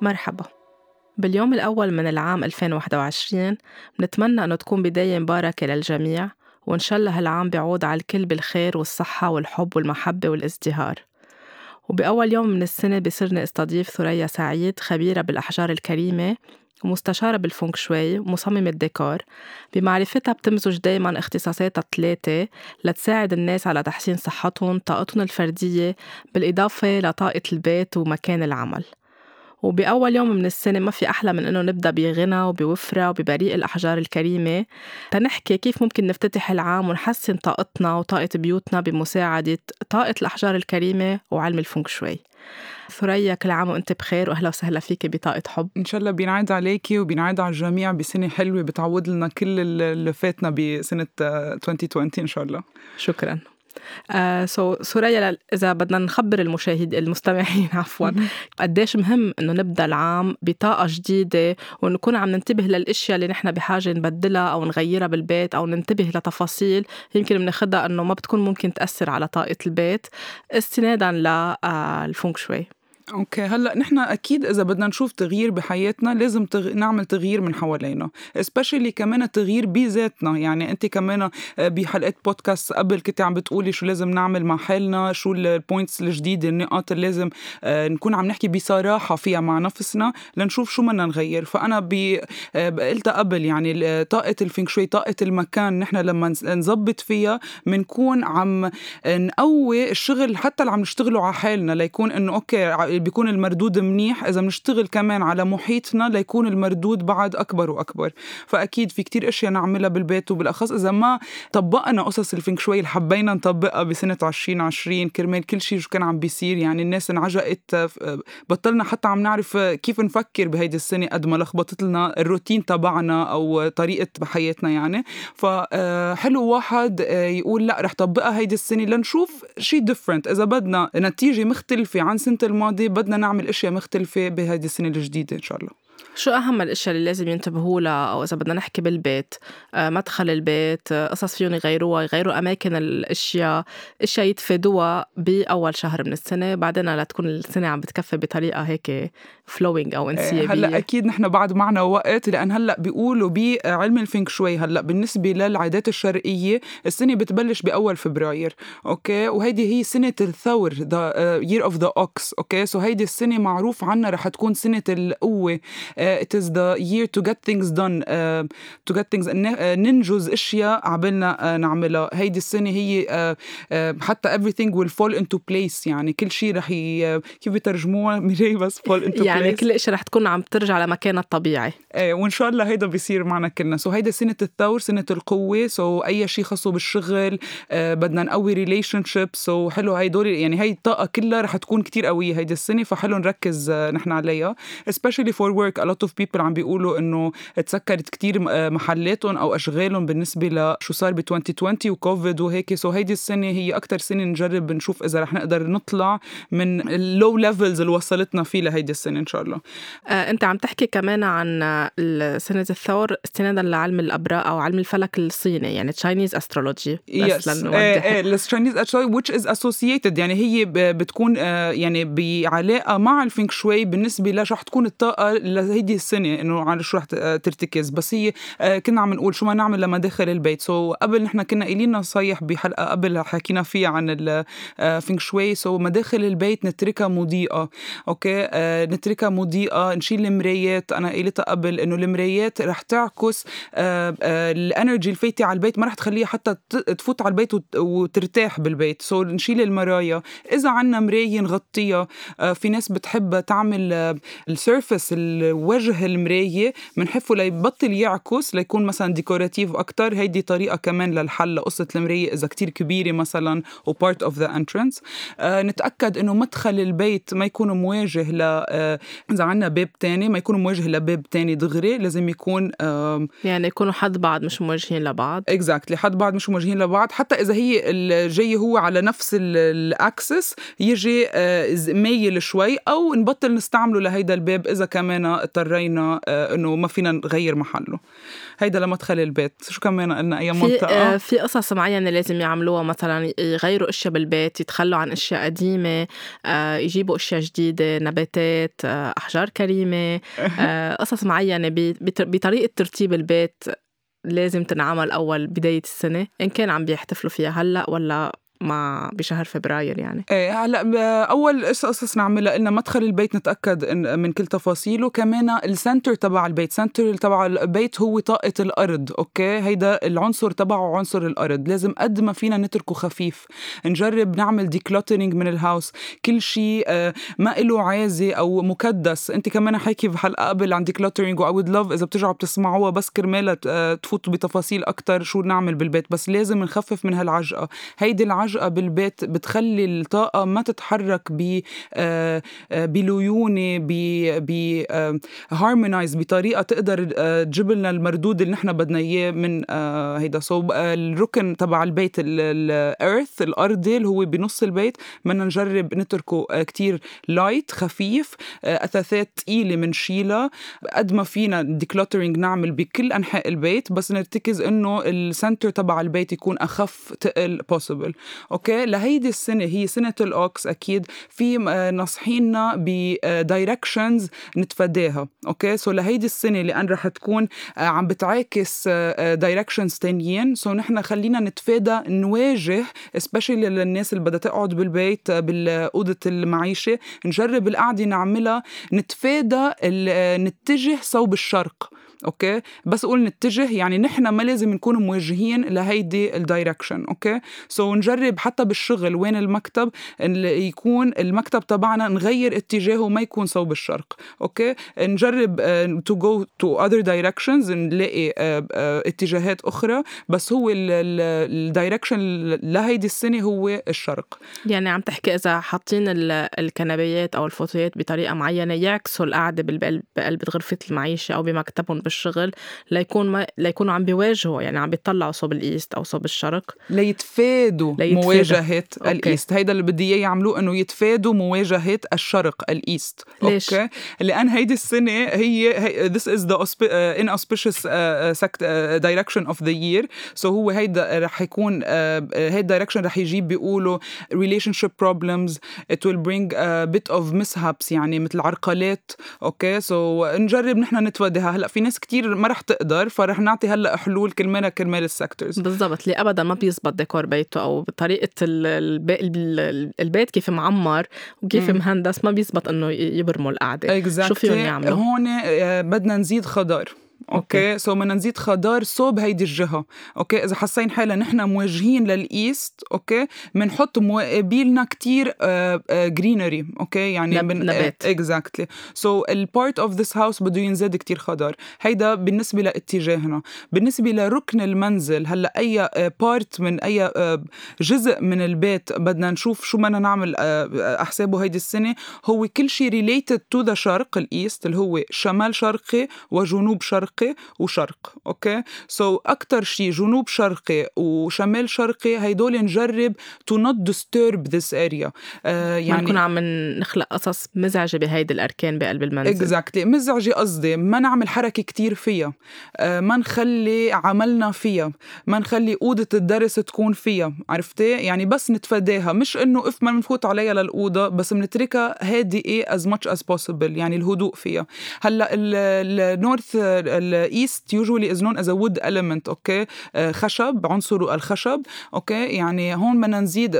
مرحبا. باليوم الأول من العام 2021 بنتمنى أنه تكون بداية مباركة للجميع وإن شاء الله هالعام بيعود على الكل بالخير والصحة والحب والمحبة والازدهار. وبأول يوم من السنة بصيرني أستضيف ثريا سعيد خبيرة بالأحجار الكريمة ومستشارة بالفونك شوي ومصممة ديكور. بمعرفتها بتمزج دايما اختصاصاتها الثلاثة لتساعد الناس على تحسين صحتهم طاقتهم الفردية بالإضافة لطاقة البيت ومكان العمل. وبأول يوم من السنة ما في أحلى من إنه نبدأ بغنى وبوفرة وببريق الأحجار الكريمة. تنحكي كيف ممكن نفتتح العام ونحسن طاقتنا وطاقة بيوتنا بمساعدة طاقة الأحجار الكريمة وعلم الفونك شوي. ثريا كل عام وأنت بخير وأهلا وسهلا فيك بطاقة حب. إن شاء الله بينعاد عليكي وبينعاد على الجميع بسنة حلوة بتعوض لنا كل اللي فاتنا بسنة 2020 إن شاء الله. شكرا. آه so سوريا إذا بدنا نخبر المشاهد المستمعين عفوا. قديش مهم إنه نبدأ العام بطاقة جديدة ونكون عم ننتبه للأشياء اللي نحن بحاجة نبدلها أو نغيرها بالبيت أو ننتبه لتفاصيل يمكن بناخدها إنه ما بتكون ممكن تأثر على طاقة البيت. استنادا للفونك آه، شوي. okay هلأ نحن أكيد إذا بدنا نشوف تغيير بحياتنا لازم تغ... نعمل تغيير من حوالينا especially كمان تغيير بذاتنا. يعني أنت كمان آه، بحلقات بودكاست قبل كنت عم بتقولي شو لازم نعمل مع حالنا شو ال points الجديدة النقاط اللي لازم آه، نكون عم نحكي بصراحة فيها مع نفسنا لنشوف شو بدنا نغير. فأنا ب... آه، قلتها قبل يعني طاقة ال feng shui طاقة المكان نحن لما نظبط فيها بنكون عم نقوي الشغل حتى اللي عم نشتغله على حالنا ليكون إنه okay بيكون المردود منيح. إذا بنشتغل كمان على محيطنا ليكون المردود بعد أكبر وأكبر. فأكيد في كتير أشياء نعملها بالبيت وبالأخص إذا ما طبقنا قصص ال feng shui اللي حبينا نطبقها بسنة 2020 كرمال كل شيء شو كان عم بيصير. يعني الناس انعجقت بطلنا حتى عم نعرف كيف نفكر بهيدي السنة قد ما لخبطت لنا الروتين تبعنا أو طريقة بحياتنا يعني. فحلو واحد يقول لا رح طبقها هيدي السنة لنشوف شيء different إذا بدنا نتيجة مختلفة عن سنة الماضي بدنا نعمل أشياء مختلفة بهذه السنة الجديدة إن شاء الله. شو أهم الأشياء اللي لازم ينتبهوا لها؟ أو إذا بدنا نحكي بالبيت آه، مدخل البيت آه، قصص فيهم يغيروها يغيروا أماكن الأشياء أشياء يتفادوها بأول شهر من السنة بعدين لتكون السنة عم بتكفي بطريقة هيك flowing أو انسيابية. هلأ أكيد نحن بعد معنا وقت لأن هلأ بيقولوا بعلم ال feng shui هلأ بالنسبة للعادات الشرقية السنة بتبلش بأول فبراير okay؟ وهيدي هي سنة الثور the year of the ox okay؟ so هيدي السنة معروف عنها رح تكون سنة القوة uh, it is the year to get things done uh, to get things uh, ننجز أشياء عبالنا uh, نعملها. هيدي السنة هي uh, uh, حتى everything will fall into place. يعني كل شيء رح ي... كيف بترجموها ميري بس fall into يعني place. يعني كل شيء رح تكون عم ترجع لمكانها الطبيعي. إيه وإن شاء الله هيدا بيصير معنا كلنا. so هيدا سنة الثور سنة القوة. so أي شيء خاصه بالشغل uh, بدنا نقوي relationship so حلو هيدول يعني هي الطاقة كلها رح تكون كتير قوية هيدي السنة. فحلو نركز نحن عليها. Especially for work. A lot of people عم بيقولوا إنه تسكرت كتير آه، محلاتهم أو أشغالهم بالنسبة لشو صار ب 2020 وكوفيد وهيك. so هيدي السنة هي أكثر سنة نجرب نشوف إذا رح نقدر نطلع من ال low levels اللي وصلتنا فيه لهيدي السنة إن شاء الله. آه أنت عم تحكي كمان عن سنه الثور استنادا لعلم الأبراج أو علم الفلك الصيني يعني Chinese astrology yes إيه ال Chinese astrology which is associated يعني هي بتكون آه، يعني بعلاقة مع الفينغ شوي بالنسبة لشو رح تكون الطاقة لهيدي السنة إنه على شو رح ترتكز. بس هي آه، كنا عم نقول شو ما نعمل لمداخل البيت. so قبل نحن كنا قايلين نصايح بحلقة قبل حكينا فيها عن الفينغ شوي so مداخل البيت نتركها مضيئة. okay؟ آه، نتركها مضيئة نشيل المرايات. أنا قلتها قبل إنه المرايات رح تعكس آه، ال energy الفايتة على البيت. ما رح تخليها حتى تفوت على البيت وترتاح بالبيت. so نشيل المرايا. إذا عنا مراية نغطيها في ناس بتحب تعمل ال surface الوجه المراية بنحفه ليبطل يعكس ليكون مثلا decorative أكثر هيدي طريقة كمان للحل لقصة المراية إذا كتير كبيرة مثلا و part of the entrance نتأكد إنه مدخل البيت ما يكون مواجه ل آه إذا عندنا باب تاني ما يكون مواجه لباب تاني دغري لازم يكون آه يعني يكونوا حد بعض مش مواجهين لبعض. exactly. حد بعض مش مواجهين لبعض. حتى إذا هي الجاي هو على نفس ال axis يجي آه مايل شوي أو نبطل نستعمله لهيدا الباب إذا كمان اضطرينا آه، إنه ما فينا نغير محله. هيدا لمدخل البيت. شو كمان قلنا أي في منطقة؟ آه، في قصص معينة لازم يعملوها. مثلا يغيروا أشياء بالبيت يتخلوا عن أشياء قديمة آه، يجيبوا أشياء جديدة نباتات آه، أحجار كريمة. آه، قصص معينة بي- بط- بطريقة ترتيب البيت لازم تنعمل أول بداية السنة إن كان عم بيحتفلوا فيها هلأ ولا مع بشهر فبراير يعني. إيه هلا أول قص- قصص نعملها قلنا مدخل البيت نتأكد من كل تفاصيله. كمان ال center تبع البيت center تبع البيت هو طاقة الأرض okay؟ هيدا العنصر تبعه عنصر الأرض. لازم قد ما فينا نتركه خفيف نجرب نعمل decluttering من ال house كل شيء آه، ما له عازه أو مكدس. أنت كمان حكي بحلقة قبل عن decluttering I would love إذا بترجعوا بتسمعوها بس كرمالها آه، تفوتوا بتفاصيل أكتر شو نعمل بالبيت. بس لازم نخفف من هالعجقة. هيدي العجقة بالبيت بتخلي الطاقة ما تتحرك ب آه، آه، بليونة ب harmonize بطريقة تقدر آه، تجيب لنا المردود اللي نحن بدنا إياه من آه، هيدا. so الركن تبع البيت ال earth الارضي اللي هو بنص البيت بدنا نجرب نتركه آه، كتير light خفيف آه، أثاثات ثقيله منشيلها قد ما فينا decluttering نعمل بكل أنحاء البيت بس نرتكز إنه ال center تبع البيت يكون أخف تقل possible okay؟ لهيدي السنة هي سنة ال ox أكيد في آه، ناصحينا ب directions نتفاداها okay؟ so لهيدي السنة لأن رح تكون آه، عم بتعاكس directions تانيين. so نحن خلينا نتفادى نواجه specially للناس اللي بدها تقعد بالبيت آه، بالأوضة المعيشة. نجرب القعدة نعملها نتفادى آه، نتجه صوب الشرق. okay؟ بس أقول نتجه يعني نحن ما لازم نكون موجهين لهيدي ال direction okay؟ so نجرب حتى بالشغل وين المكتب ال- يكون المكتب تبعنا نغير اتجاهه ما يكون صوب الشرق okay؟ نجرب to go to other directions نلاقي آه، آه، اتجاهات أخرى بس هو ال direction لهيدي السنة هو الشرق. يعني عم تحكي إذا حاطين ال- الكنبيات أو الفوتويات بطريقة معينة يعكسوا بالقلب بقلب غرفة المعيشة أو بمكتبهم بالشغل ليكون ما ليكونوا عم بيواجهوا يعني عم بيطلعوا صوب ال east أو صوب الشرق. ليتفادوا. مواجهة okay. ال east. هيدا اللي بدي إياه يعملوه إنه يتفادوا مواجهة الشرق ال east. ليش؟ okay؟ لأن هيدي السنة هي, هي this is the auspi- uh, inauspicious uh, sect, uh, direction of the year. So هو هيدا رح يكون uh, هيدا direction رح يجيب بيقولوا relationship problems. It will bring a bit of mishaps يعني مثل عرقلات. okay؟ so نجرب نحن نتفاداها هلأ في ناس كتير ما رح تقدر فرح نعطي هلأ حلول كرمالها كرمال ال sectors بالضبط اللي ابدا ما بيزبط ديكور بيته أو طريقه ال- الب- ال- البيت كيف معمر وكيف مم. مهندس ما بيزبط إنه يبرموا القعدة. شو فيهم يعملوا؟ هون آه، بدنا نزيد خضار okay. so بدنا نزيد خضار صوب هيدي الجهة. okay. إذا حاسين حالنا نحن موجهين لل east okay بنحط مقابلنا كتير greenery okay. يعني نب- نبات. exactly so ال part of this house بده ينزاد كتير خضار. هيدا بالنسبة لاتجاهنا. بالنسبة لركن المنزل هلأ أي part من أي آه، جزء من البيت بدنا نشوف شو بدنا نعمل آه، أحسابه هيدي السنة. هو كل شيء related to the شرق الإيست اللي هو شمال شرقي وجنوب شرقي. وشرق okay؟ so, أكثر شيء جنوب شرقي وشمال شرقي هيدول نجرب to not disturb this area يعني ما نكون عم نخلق قصص مزعجة بهيدي الأركان بقلب المنزل. exactly مزعجة قصدي. ما نعمل حركة كتير فيها. آه، ما نخلي عملنا فيها. ما نخلي أوضة الدرس تكون فيها. عرفتي؟ يعني بس نتفاداها. مش إنه إنه ما نفوت عليها للأوضة بس بنتركها هادئة as much as possible. يعني الهدوء فيها. هلأ ال northeast usually is known as wood element okay آه، خشب عنصره الخشب okay يعني هون بدنا نزيد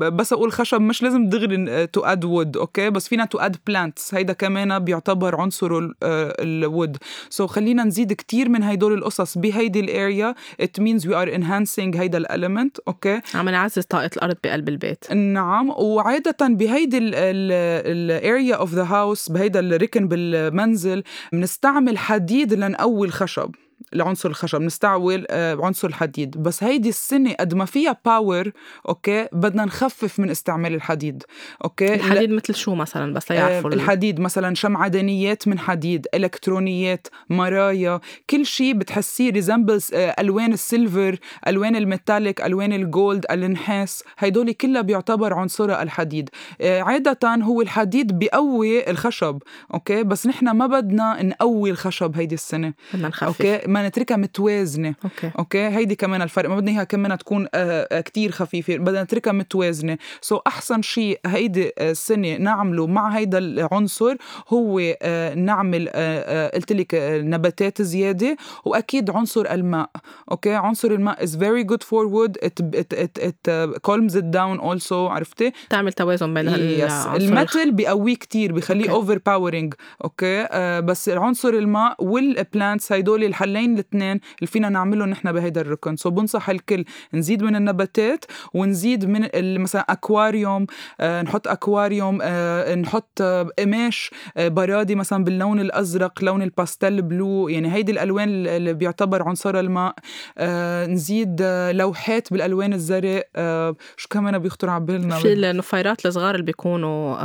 بس أقول خشب مش لازم دغري to add wood okay بس فينا to add plants هيدا كمان بيعتبر عنصره ال wood so خلينا نزيد كتير من هيدول القصص بهيدي ال area it means we are enhancing هيدا ال element okay عم نعزز طاقة الأرض بقلب البيت. نعم وعادة بهيدي ال area of the house بهيدا الركن بالمنزل بنستعمل حديد لنقوي الخشب لعنصر الخشب نستعمل آه، عنصر الحديد. بس هيدي السنة قد ما فيها power okay بدنا نخفف من استعمال الحديد okay؟ الحديد مثل شو مثلا؟ بس ليعرفوا آه الحديد مثلا شمعدانيات من حديد إلكترونيات مرايا كل شيء بتحسيه resembles آه ألوان ال silver ألوان ال metallic ألوان ال gold النحاس. هيدول كلها بيعتبر عنصرها الحديد. عادة هو الحديد بيقوي الخشب okay؟ بس نحن ما بدنا نقوي الخشب هيدي السنة. بدنا نخفف. okay؟ ما نتركها متوازنة. okay. okay؟ هيدي كمان الفرق. ما بدنا إياها كمان تكون آه, آه، كتير خفيفة. بدنا نتركها متوازنة. so أحسن شيء هيدي السنة نعمله مع هيدا العنصر هو آه نعمل آه, آه، قلت لك آه، نباتات زيادة وأكيد عنصر الماء. okay؟ عنصر الماء is very good for wood. It it it, it uh, calms it down also. عرفتي؟ تعمل توازن بين yes. ال metal بيقويه كتير بخليه overpowering okay؟ آه بس عنصر الماء وال plants هيدول الحلين الاثنين اللي فينا نعملهم نحن بهيدا الركن. so بنصح الكل نزيد من النباتات ونزيد من مثلا أكواريوم آه نحط أكواريوم آه نحط آه قماش آه برادي مثلا باللون الأزرق لون ال pastel blue يعني هيدي الألوان اللي بيعتبر عنصر الماء. آه نزيد آه لوحات بالألوان الزرق. آه شو كمان بيخطر على بالنا؟ في النوافير الصغار اللي بيكونوا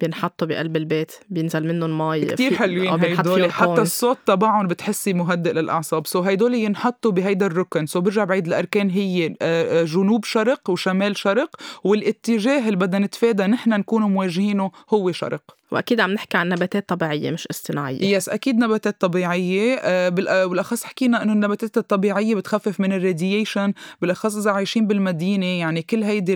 بينحطوا بقلب البيت بينزل منهم مي كتير حلوين هيدول. حتى الصوت تبعهم بتحسي مهدئ للأعصاب. so هيدول ينحطوا بهيدا الركن. so برجع بعيد الأركان هي آه، آه، جنوب شرق وشمال شرق والاتجاه اللي بدنا نتفادى نحن نكون مواجهينه هو شرق. وأكيد عم نحكي عن نباتات طبيعية مش اصطناعية. yes أكيد نباتات طبيعية. آه، بالأخص حكينا إنه النباتات الطبيعية بتخفف من ال radiation بالأخص إذا عايشين بالمدينة يعني كل هيدي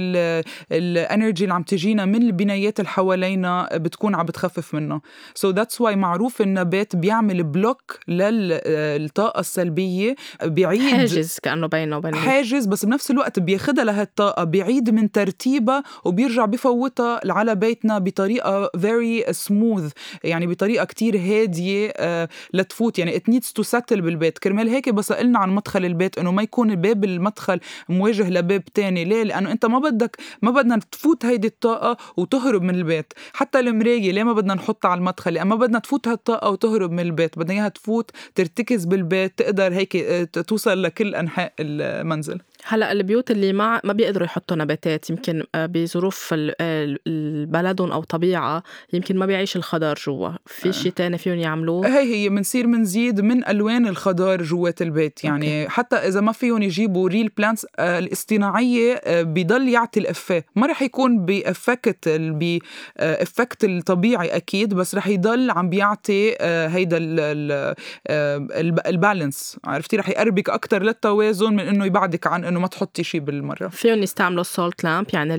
ال energy اللي عم تجينا من البنايات اللي حوالينا بتكون عم بتخفف منه. so that's why معروف النبات بيعمل block للطاقة السلبية بيعيد حاجز كأنه بينه وبين حاجز بس بنفس الوقت بياخدها لهالطاقة بيعيد من ترتيبها وبيرجع بفوتها على بيتنا بطريقة very سموث يعني بطريقة كتير هادية آه، لتفوت. يعني it needs to settle بالبيت. كرمال هيك بس قلنا عن مدخل البيت إنه ما يكون باب المدخل مواجه لباب تاني. ليه؟ لأنه أنت ما بدك ما بدنا تفوت هيدي الطاقة وتهرب من البيت. حتى المراية ليه ما بدنا نحطها على المدخل؟ لأن ما بدنا تفوت هالطاقة وتهرب من البيت. بدنا إياها تفوت ترتكز بالبيت تقدر هيك آه، توصل لكل أنحاء المنزل. هلأ البيوت اللي ما ما بيقدروا يحطوا نباتات يمكن آه، بظروف بلدهم أو طبيعة يمكن ما بيعيش الخضار جوا. في آه. شيء تاني فيهم يعملوه؟ هي هي بنصير بنزيد من ألوان الخضار جوات البيت. يعني okay. حتى إذا ما فيهم يجيبوا real plants آه الاصطناعية آه بضل يعطي ال effet ما رح يكون ب effect ب effect الطبيعي أكيد بس رح يضل عم بيعطي هيدا ال balance عرفتي؟ رح يقربك أكثر للتوازن من إنه يبعدك عن إنه ما تحطي شيء بالمرة. فيهم يستعملوا ال salt lamp يعني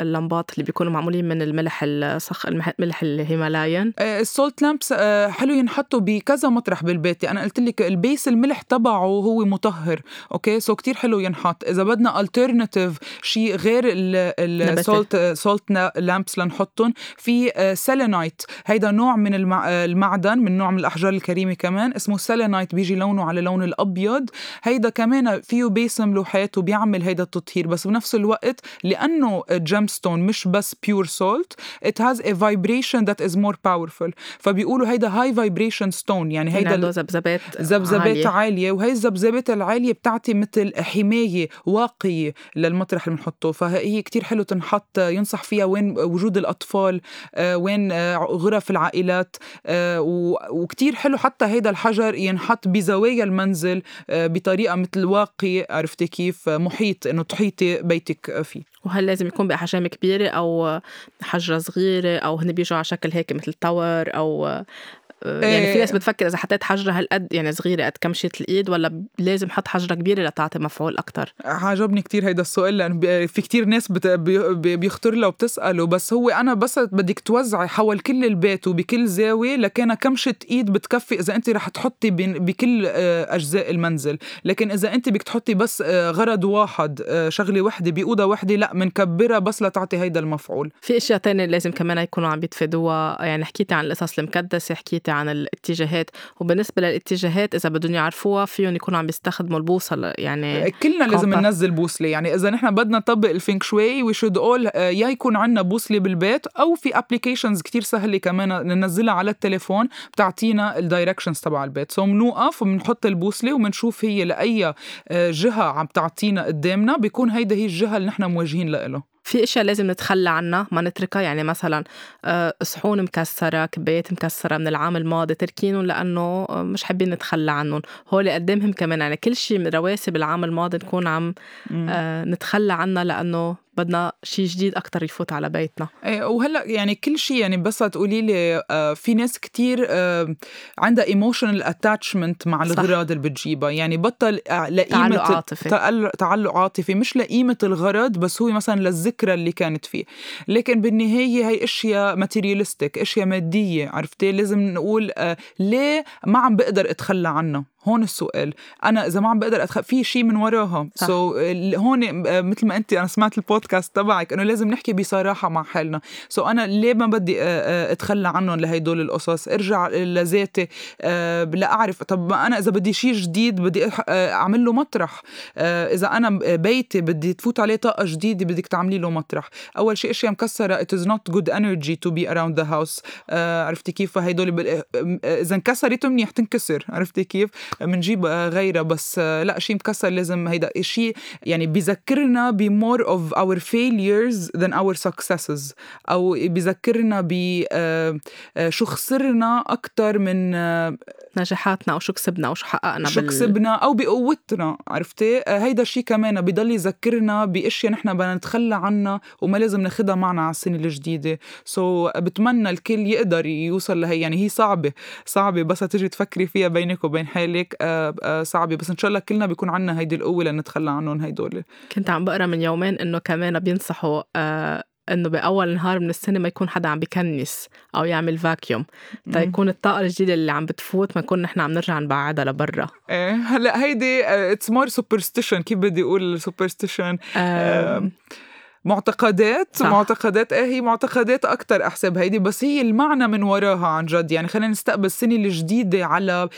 اللمبات اللي بيكونوا معمولين من الملح الصخ الملح ال Himalayan. آه، ال salt lamps آه، حلو ينحطوا بكذا مطرح بالبيت. يعني أنا قلت لك ال base الملح تبعه هو مطهر okay؟ so كتير حلو ينحط. إذا بدنا alternative شيء غير ال salt salt lamps لنحطهم في selenite آه، هيدا نوع من المعدن من نوع من الأحجار الكريمة كمان اسمه selenite بيجي لونه على لون الأبيض. هيدا كمان فيه base ملوحات النبات وبيعمل هيدا التطهير بس بنفس الوقت لأنه gemstone مش بس pure salt it has a vibration that is more powerful. فبيقولوا هيدا high vibration stone يعني هيدا عنده ذبذبات ذبذبات عالية. عالية وهي الذبذبات العالية بتعطي مثل حماية واقية للمطرح اللي بنحطه. فهي كتير حلو تنحط ينصح فيها وين وجود الأطفال آه، وين آه، غرف العائلات آه، وكتير حلو حتى هيدا الحجر ينحط بزوايا المنزل بطريقة مثل واقي عرفتي كيف؟ محيط إنه تحيطي بيتك فيه؟ وهل لازم يكون بأحجام كبيرة أو حجرة صغيرة أو هن بيجوا على شكل هيك مثل تاور أو يعني في ناس إيه. بتفكر إذا حطيت حجرة هالقد يعني صغيرة قد كمشة الإيد ولا لازم أحط حجرة كبيرة لتعطي مفعول أكثر عجبني كتير هيدا السؤال لأن في كتير ناس بت... بيخطر لها وبتسأله بس هو أنا بس بدك توزعي حول كل البيت وبكل زاوية لكان كمشة إيد بتكفي إذا انت رح تحطي بكل آه، أجزاء المنزل. لكن إذا انت بدك تحطي بس آه، غرض واحد آه، شغلة وحدة بأوضة وحدة لأ منكبرها بس لتعطي هيدا المفعول. في أشياء تانية لازم كمان يكونوا عم بيتفادوها يعني حكيتي عن القصص المكدسه حكيتي مختلفة عن الاتجاهات. وبالنسبة للاتجاهات إذا بدهم يعرفوها فيهم يكونوا عم بيستخدموا البوصلة. يعني كلنا لازم ننزل بوصلة. يعني إذا نحن بدنا نطبق ال feng shui we should all يا يكون عندنا بوصلة بالبيت أو في applications كتير سهلة كمان ننزلها على التليفون بتعطينا ال directions تبع البيت. so بنوقف وبنحط البوصلة وبنشوف هي لأي آه، جهة عم تعطينا قدامنا. بيكون هيدا هي الجهة اللي نحن موجهين لها في إشياء لازم نتخلى عنها ما نتركها. يعني مثلا آه، صحون مكسرة كبايات مكسرة من العام الماضي تركينهم لأنه آه، مش حابين نتخلى عنهم. هول قدامهم كمان. يعني كل شيء من رواسب العام الماضي نكون عم آه، نتخلى عنها لأنه بدنا شيء جديد أكتر يفوت على بيتنا. إيه وهلأ يعني كل شيء يعني بس تقولي لي آه في ناس كتير آه عندها emotional attachment مع الغراض اللي بتجيبها. يعني بطل آه لقيمة تعلق عاطفي. تعلق عاطفي. مش لقيمة الغرض بس هو مثلا للذكرى اللي كانت فيه. لكن بالنهاية هي أشياء materialistic أشياء مادية عرفتي؟ لازم نقول ليه ما عم بقدر أتخلى عنها؟ هون السؤال. أنا إذا ما عم بقدر أتخ... في شيء من وراها. so, هون آه، مثل ما انت أنا سمعت البودكاست تبعك إنه لازم نحكي بصراحة مع حالنا. سو so, أنا ليه ما بدي آه، آه، أتخلى عنهم لهدول القصص؟ ارجع لذاتي لا اعرف طب ما أنا إذا بدي شيء جديد بدي أعمل له مطرح. إذا أنا بيتي بدي تفوت عليه طاقة جديدة بدك تعملي له مطرح. أول شيء اشياء مكسرة؟ It is not good energy to be around the house. عرفتي كيف هدول. إذا انكسرت منيح تنكسر. عرفتي كيف؟ بنجيب غيرها بس لا شيء مكسر لازم هيدا شيء يعني بيذكرنا ب more of our failures than our successes أو بيذكرنا ب آه، آه، شو خسرنا أكثر من آه، نجاحاتنا أو شو كسبنا أو شو حققنا شو بال... كسبنا أو بقوتنا عرفتي؟ هيدا الشيء كمان بضل يذكرنا بأشياء نحن بدنا نتخلى عنها وما لازم ناخدها معنا على السنة الجديدة. so, بتمنى الكل يقدر يوصل لهي يعني هي صعبة صعبة بس تجي تفكري فيها بينك وبين حالك آه آه صعبة بس إن شاء الله كلنا بيكون عنا هيدي القوة لنتخلى عنهم هيدول. كنت عم بقرا من يومين إنه كمان بينصحوا آه إنه بأول نهار من السنة ما يكون حدا عم بكنس أو يعمل vacuum تيكون الطاقة الجديده اللي عم بتفوت ما نكون نحن عم نرجع نبعدها لبرا. إيه هلأ هيدي it's more superstition كيف بدي أقول superstition معتقدات صح. معتقدات إيه هي معتقدات أكثر أحسب. هيدي بس هي المعنى من وراها عن جد. يعني خلينا نستقبل السنة الجديدة على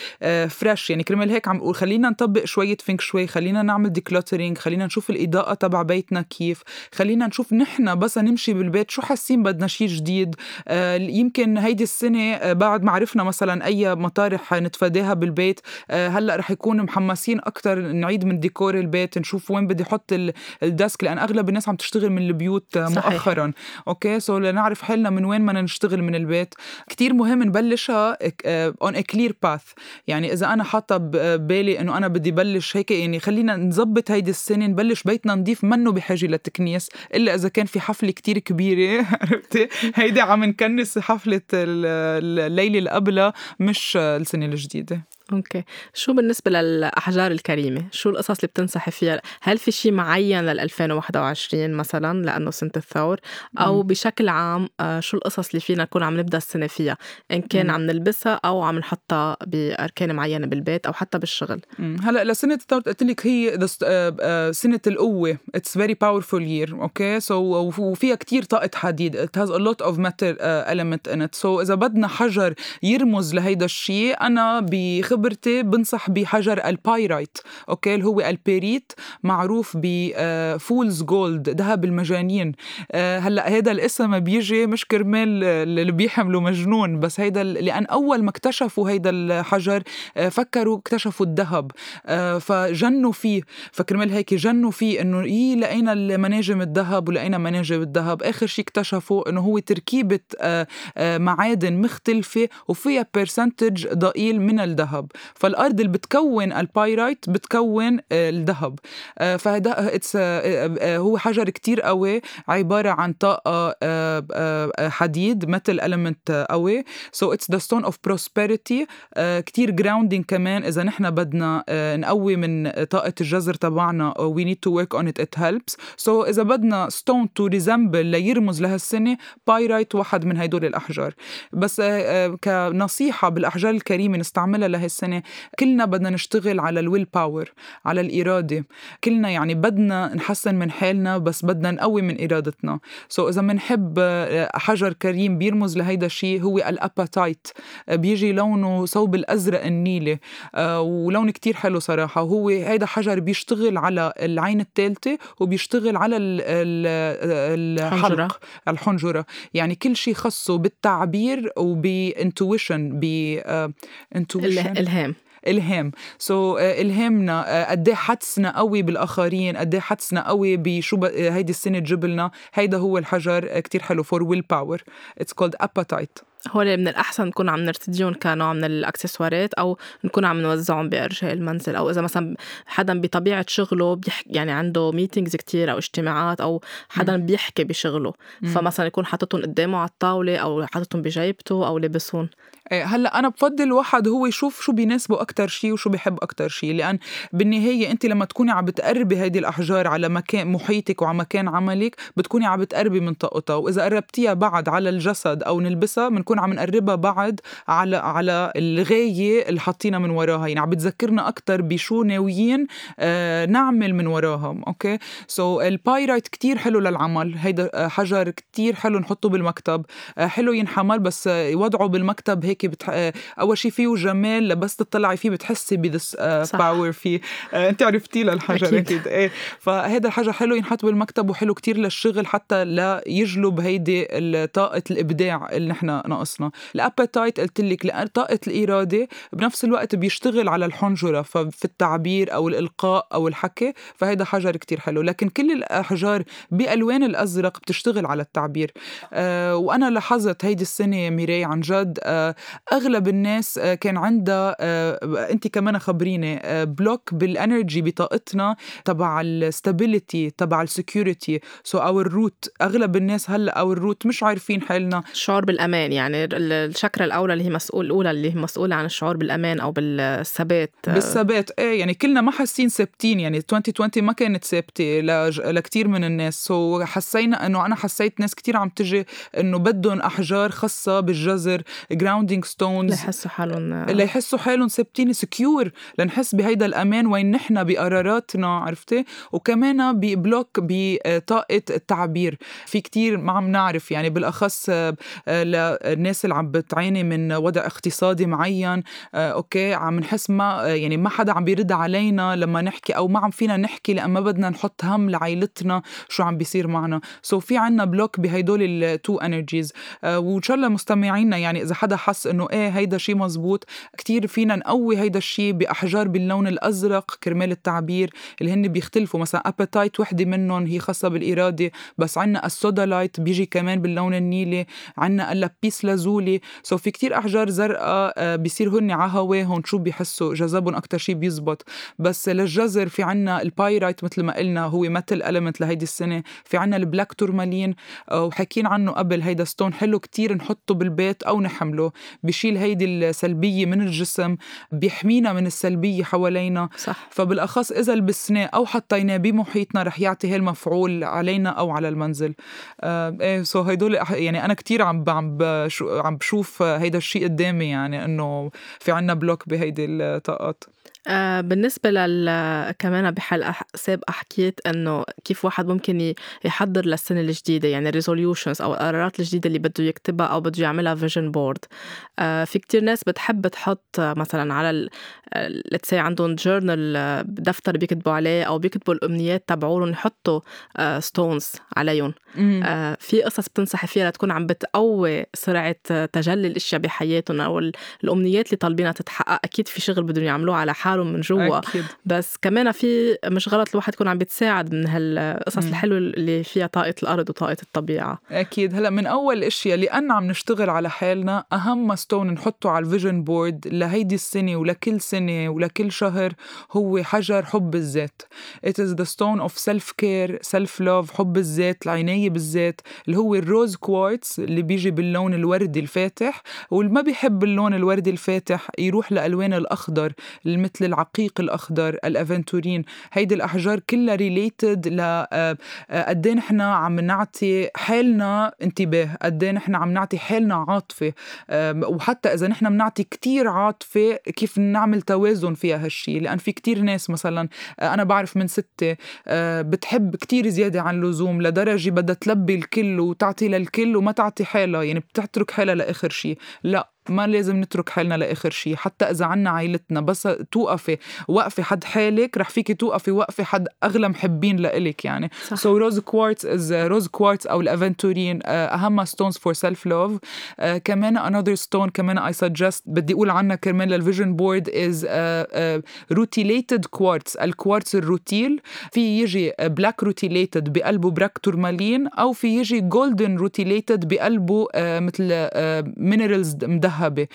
fresh آه، يعني كرمال هيك عم بقول خلينا نطبق شوية feng shui خلينا نعمل decluttering خلينا نشوف الإضاءة تبع بيتنا كيف خلينا نشوف نحن بس نمشي بالبيت شو حاسين بدنا شيء جديد. آه، يمكن هيدي السنة آه، بعد ما عرفنا مثلا أي مطارح نتفاداها بالبيت هلأ رح يكون محمسين أكثر نعيد من ديكور البيت نشوف وين بدي أحط ال desk لأن أغلب الناس عم تشتغل من البيوت صحيح. مؤخرا. okay? so لنعرف حالنا من وين بدنا نشتغل من البيت. كتير مهم نبلشها on a clear path يعني إذا أنا حاطة ببالي إنه أنا بدي بلش هيك يعني خلينا نظبط هيدي السنة نبلش بيتنا نضيف منه بحاجة للتكنيس. إلا إذا كان في حفلة كتير كبيرة عرفتي؟ هيدي عم نكنس حفلة الليلة اللي قبلها مش السنة الجديدة. okay. شو بالنسبة للأحجار الكريمة؟ شو القصص اللي بتنصحي فيها؟ هل في شيء معين لل 2021 مثلا لأنه سنة الثور؟ أو مم. بشكل عام آه، شو القصص اللي فينا نكون عم نبدأ السنة فيها؟ إن كان مم. عم نلبسها أو عم نحطها بأركان معينة بالبيت أو حتى بالشغل. هلأ لسنة الثور قلت لك هي آه، آه، سنة القوة. it's very powerful year okay? so وفيها كتير طاقة حديد. it has a lot of matter element in it so إذا بدنا حجر يرمز لهيدا الشيء أنا بخبر خبرتي بنصح بحجر ال pyrite okay؟ اللي هو البيريت معروف ب fool's gold ذهب المجانين. آه، هلأ هذا الاسم بيجي مش كرمال اللي بيحملوا مجنون بس هيدا لأن أول ما اكتشفوا هيدا الحجر آه، فكروا اكتشفوا الذهب. آه، فجنوا فيه. فكرمال هيك جنوا فيه إنه يي لقينا المناجم الذهب ولقينا مناجم الذهب. آخر شيء اكتشفوا إنه هو تركيبة معادن مختلفة وفيها percentage ضئيل من الذهب. فالأرض اللي بتكون ال pyrite بتكون آه، الذهب. آه، فهذا آه، هو حجر كتير قوي عبارة عن طاقة حديد مثل element قوي. so it's the stone of prosperity كتير grounding كمان. إذا نحن بدنا نقوي من طاقة الجذر تبعنا we need to work on it it helps so إذا بدنا stone to resemble ليرمز لهالسنة pyrite واحد من هدول الأحجار. بس كنصيحة بالأحجار الكريمة نستعملها لهي السنة. كلنا بدنا نشتغل على ال will power على الإرادة. كلنا يعني بدنا نحسن من حالنا بس بدنا نقوي من إرادتنا. so إذا بنحب آه، حجر كريم بيرمز لهيدا الشيء هو ال apatite. بيجي لونه صوب الأزرق النيلي ولون كتير حلو صراحة. وهو هيدا حجر بيشتغل على العين الثالثة وبيشتغل على الحلق الحنجرة. يعني كل شيء خصه بالتعبير وب intuition ب الهام إلهام. so, uh, إلهامنا uh, قد إيه حدسنا قوي بالآخرين قد إيه حدسنا قوي بشو هيدي السنة تجيب لنا هيدا هو الحجر كتير حلو for will power it's called apatite هول من الأحسن نكون عم نرتديهم كنوع من الأكسسوارات أو نكون عم نوزعهم بأرجاء المنزل. أو إذا مثلا حدا بطبيعة شغله بيحكي يعني عنده meetings كتير أو اجتماعات أو حدا م. بيحكي بشغله. م. فمثلا يكون حاططهم قدامه على الطاولة أو حاططهم بجيبته أو لابسهم. إيه، هلا أنا بفضل واحد هو يشوف شو بيناسبه أكثر شيء وشو بيحب أكثر شيء لأن بالنهاية أنت لما تكوني عم بتقربي هيدي الأحجار على مكان محيطك وعلى مكان عملك بتكوني عم بتقربي من طاقتها وإذا قربتيها بعد على الجسد أو نلبسها بنكون عم نقربها بعد على على الغاية اللي حاطينها من وراها يعني عم بتذكرنا أكثر بشو ناويين آه نعمل من وراها okay? so, ال pyrite كتير حلو للعمل هيدا آه، حجر كتير حلو نحطه بالمكتب آه حلو ينحمل بس آه، وضعه بالمكتب هيك بتح... آه، أول شيء فيه جمال بس تطلعي فيه بتحسي ب this power فيه. آه، أنت عرفتي للحجر أكيد, أكيد. إيه. فهذا الحجر حلو ينحط بالمكتب وحلو كتير للشغل حتى لا يجلب هيدي طاقة الإبداع اللي نحن ناقصنا. ال apatite قلت لك طاقة الإرادة بنفس الوقت بيشتغل على الحنجرة ففي التعبير أو الإلقاء أو الحكي فهذا حجر كتير حلو. لكن كل الأحجار بألوان الأزرق بتشتغل على التعبير. آه وأنا لاحظت هيدي السنة ميراي عن جد آه أغلب الناس آه، كان عندها آه، انت كمان خبريني block بال energy بطاقتنا تبع ال stability تبع ال security so أو ال root أغلب الناس هلأ أو ال root مش عارفين حالنا. الشعور بالأمان يعني الشاكرا الأولى اللي هي مسؤول الأولى اللي هي مسؤولة عن الشعور بالأمان أو بالثبات بالثبات إيه يعني كلنا ما حاسين ثابتين يعني 2020 ما كانت ثابتة لكثير من الناس. so حسينا إنه أنا حسيت ناس كتير عم تجي إنه بدهم أحجار خاصة بالجزر grounding stones ليحسوا حالهم ليحسوا حالهم ثابتين secure لنحس بهيدا الأمان وين نحن بقراراتنا عرفتي؟ وكمان ب block بطاقة التعبير. في كتير ما عم نعرف يعني بالأخص آه، للناس اللي عم بتعاني من وضع اقتصادي معين. آه، okay عم نحس ما يعني ما حدا عم بيرد علينا لما نحكي أو ما عم فينا نحكي لأن ما بدنا نحط هم لعائلتنا شو عم بيصير معنا. so so في عنا block بهدول ال two energies آه، وإن شاء الله مستمعينا يعني إذا حدا حس إنه إيه هيدا شيء مزبوط. كتير فينا نقوي هيدا الشيء بأحجار باللون الأزرق كرمال التعبير اللي هن بيختلفوا. مثلا apatite وحدة منهم هي خاصة بالإرادة بس عنا ال sodalite بيجي كمان باللون النيلي عنا ال lapis lazuli. so في كتير أحجار زرقاء آه، بيصير هن على هواهم شو بيحسوا جذبهم أكثر شيء بيزبط. بس للجزر في عنا ال pyrite مثل ما قلنا هو متل ال mint لهيدي السنة. في عنا ال black tourmaline آه، وحكينا عنه قبل هيدا stone حلو كتير نحطه بالبيت أو نحمله. بشيل هيدي السلبية من الجسم بيحمينا من السلبية حوالينا. صح. فبالأخص إذا لبسناه أو حطيناه بمحيطنا رح يعطي هالمفعول علينا أو على المنزل. آه إيه so هيدول يعني أنا كتير عم عم عم بشوف هيدا الشيء قدامي يعني إنه في عنا block بهيدي الطاقات. آه بالنسبة لل كمان بحلقة سابقة حكيت إنه كيف واحد ممكن يحضر للسنة الجديدة يعني ال resolutions أو القرارات الجديدة اللي بده يكتبها أو بده يعملها vision board آه في كتير ناس بتحب تحط مثلا على let's see عندهم journal دفتر بيكتبوا عليه أو بيكتبوا الأمنيات تبعولهم يحطوا stones آه عليهم. آه في قصص بتنصحي فيها لتكون عم بتقوي سرعة تجلي الأشياء بحياتهم أو الأمنيات اللي طالبينها تتحقق. أكيد في شغل بدهم يعملوه على حال حالهم من جوا. بس كمان في مش غلط الواحد يكون عم بيتساعد من هالقصص الحلوة اللي فيها طاقة الأرض وطاقة الطبيعة. أكيد. هلا من أول الاشياء لأن عم نشتغل على حالنا أهم stone نحطه على ال vision board لهيدي السنة ولكل سنة ولكل شهر هو حجر حب الذات. It is the stone of self care self love حب الذات العناية بالذات اللي هو ال rose quartz اللي بيجي باللون الوردي الفاتح واللي ما بيحب اللون الوردي الفاتح يروح لالوان الأخضر مثل مثل العقيق الأخضر ال aventurine. هيدي الأحجار كلها related ل آه، قد إيه نحن عم نعطي حالنا انتباه قد إيه نحن عم نعطي حالنا عاطفة. وحتى إذا نحن بنعطي كتير عاطفة كيف نعمل توازن فيها هالشي؟ لأن في كتير ناس مثلا أنا بعرف من ستي بتحب كتير زيادة عن اللزوم لدرجة بدها تلبي الكل وتعطي للكل وما تعطي حالها يعني بتترك حالها لآخر شيء لا. ما لازم نترك حالنا لآخر شيء حتى إذا عنا عائلتنا بس توقفي وقفي حد حالك رح فيكي توقفي وقفي حد أغلى محبين لإلك يعني. so rose quartz is rose quartz أو ال aventurine uh, أهم stones for self love كمان another stone كمان I suggest بدي أقول عنها كمان لل vision board is rutilated quartz الكوارتز الروتيل. في يجي black rutilated بقلبه black tourmaline أو في يجي golden rutilated بقلبه uh, مثل minerals uh, ذهبي.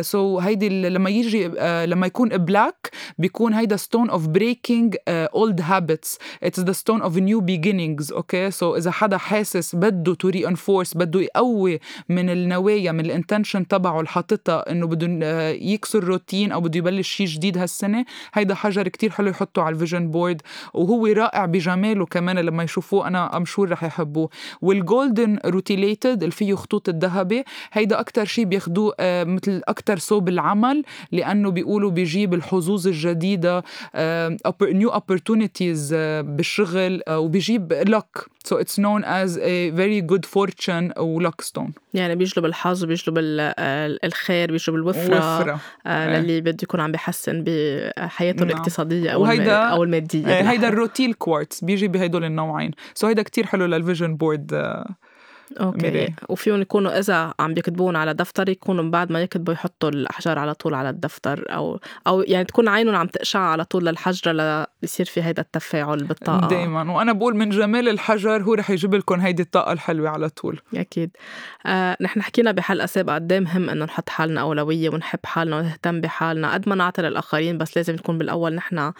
so uh, so هيدي لما يجي uh, لما يكون black بيكون هيدا stone of breaking old habits it's the stone of new beginnings okay so إذا حدا حاسس بده to reinforce بده يقوي من النوايا من ال intention تبعه اللي حاططها إنه بده uh, يكسر روتين أو بده يبلش شيء جديد هالسنة هيدا حجر كتير حلو يحطه على ال vision board وهو رائع بجماله كمان لما يشوفوه أنا I'm sure رح يحبوه. وال golden rutilated اللي فيه خطوط الذهبي هيدا أكثر شيء بياخدوه مثل أكثر صوب العمل لأنه بيقولوا بيجيب الحظوظ الجديدة new opportunities بالشغل وبيجيب luck. So it's known as a very good fortune و luck stone. يعني بيجلب الحظ بيجلب الخير بيجلب الوفرة وفرة. آه للي بده يكون عم بحسن بحياته نعم. الاقتصادية أو, وهيدا أو المادية. هيدا ال rutile quartz بيجي بهدول النوعين. so so هيدا كتير حلو للفيجن بورد أوكي. وفيهم يكونوا إذا عم بيكتبون على دفتر يكونوا بعد ما يكتبوا يحطوا الأحجار على طول على الدفتر أو أو يعني تكون عينهم عم تقشع على طول للحجره ليصير في هيدا التفاعل بالطاقة. دائما وأنا بقول من جمال الحجر هو رح يجيب لكم هيدي الطاقة الحلوة على طول. أكيد. آه نحن حكينا بحلقة سابقة قد مهم إنه نحط حالنا أولوية ونحب حالنا ونهتم بحالنا قد ما نعطي للآخرين بس لازم نكون بالأول نحن آه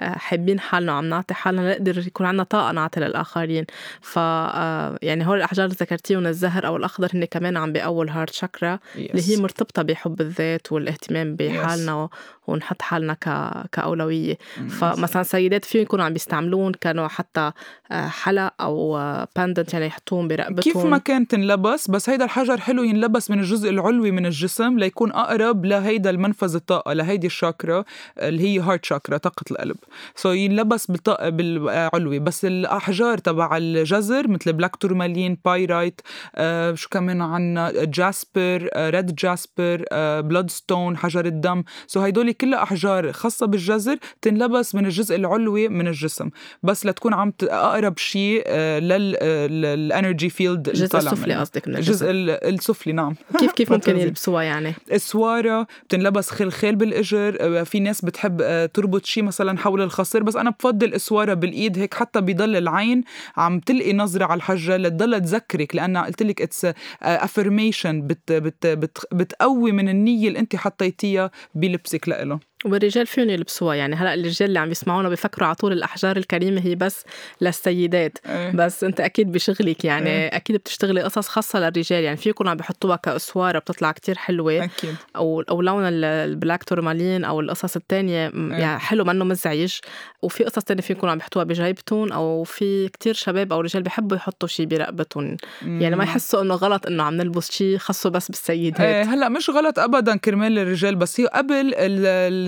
حابين حالنا وعم نعطي حالنا نقدر يكون عندنا طاقة نعطي للآخرين. ف آه يعني هول الأحجار ذكرتيهم الزهر أو الأخضر هن كمان عم بيقووا الهارت شاكرا yes. اللي هي مرتبطة بحب الذات والاهتمام بحالنا yes. ونحط حالنا ك... كأولوية. mm. فمثلا سيدات فيهم يكونوا عم بيستعملون كانوا حتى حلق أو pendant يعني يحطوهم برقبتهم. كيف ما كان تنلبس بس هيدا الحجر حلو ينلبس من الجزء العلوي من الجسم ليكون أقرب لهيدا المنفذ الطاقة لهيدي الشاكرا اللي هي heart chakra طاقة القلب. so so ينلبس بالطاقة بالعلوي. بس الأحجار تبع الجزر مثل black tourmaline pyrite آه شو كمان عنا؟ jasper آه red jasper آه bloodstone حجر الدم. so so هيدول كلها أحجار خاصة بالجزر تنلبس من الجزء العلوي من الجسم بس لتكون عم اقرب شيء لل energy field الجزء السفلي قصدك من الجزء السفلي نعم. كيف كيف ممكن يلبسوها يعني؟ السوارة بتنلبس خلخال بالإجر في ناس بتحب تربط شيء مثلا حول الخصر بس أنا بفضل السوارة بالإيد هيك حتى بضل العين عم تلقي نظرة على الحجة لتضل تذكرك لأن قلت لك it's affirmation بت بت بت بتقوي من النية اللي أنت حطيتيها بلبسك. لإله والرجال فيهم يلبسوها يعني هلأ الرجال اللي عم يسمعونا بفكروا على طول الأحجار الكريمة هي بس للسيدات أيه. بس أنت أكيد بشغلك يعني أيه. أكيد بتشتغلي قصص خاصة للرجال يعني في يكونوا عم بحطوها كأسوارة بتطلع كتير حلوة أكيد أو أو لون البلاك تورمالين أو القصص الثانية أيه. يعني حلو منه مزعج وفي قصص ثانية في يكونوا عم يحطوها بجيبتهم أو في كتير شباب أو رجال بحبوا يحطوا شيء برقبتهم يعني ما يحسوا إنه غلط إنه عم نلبس شيء خاصة بس بالسيدات أيه. هلأ مش غلط ابدا كرمال الرجال بس هي قبل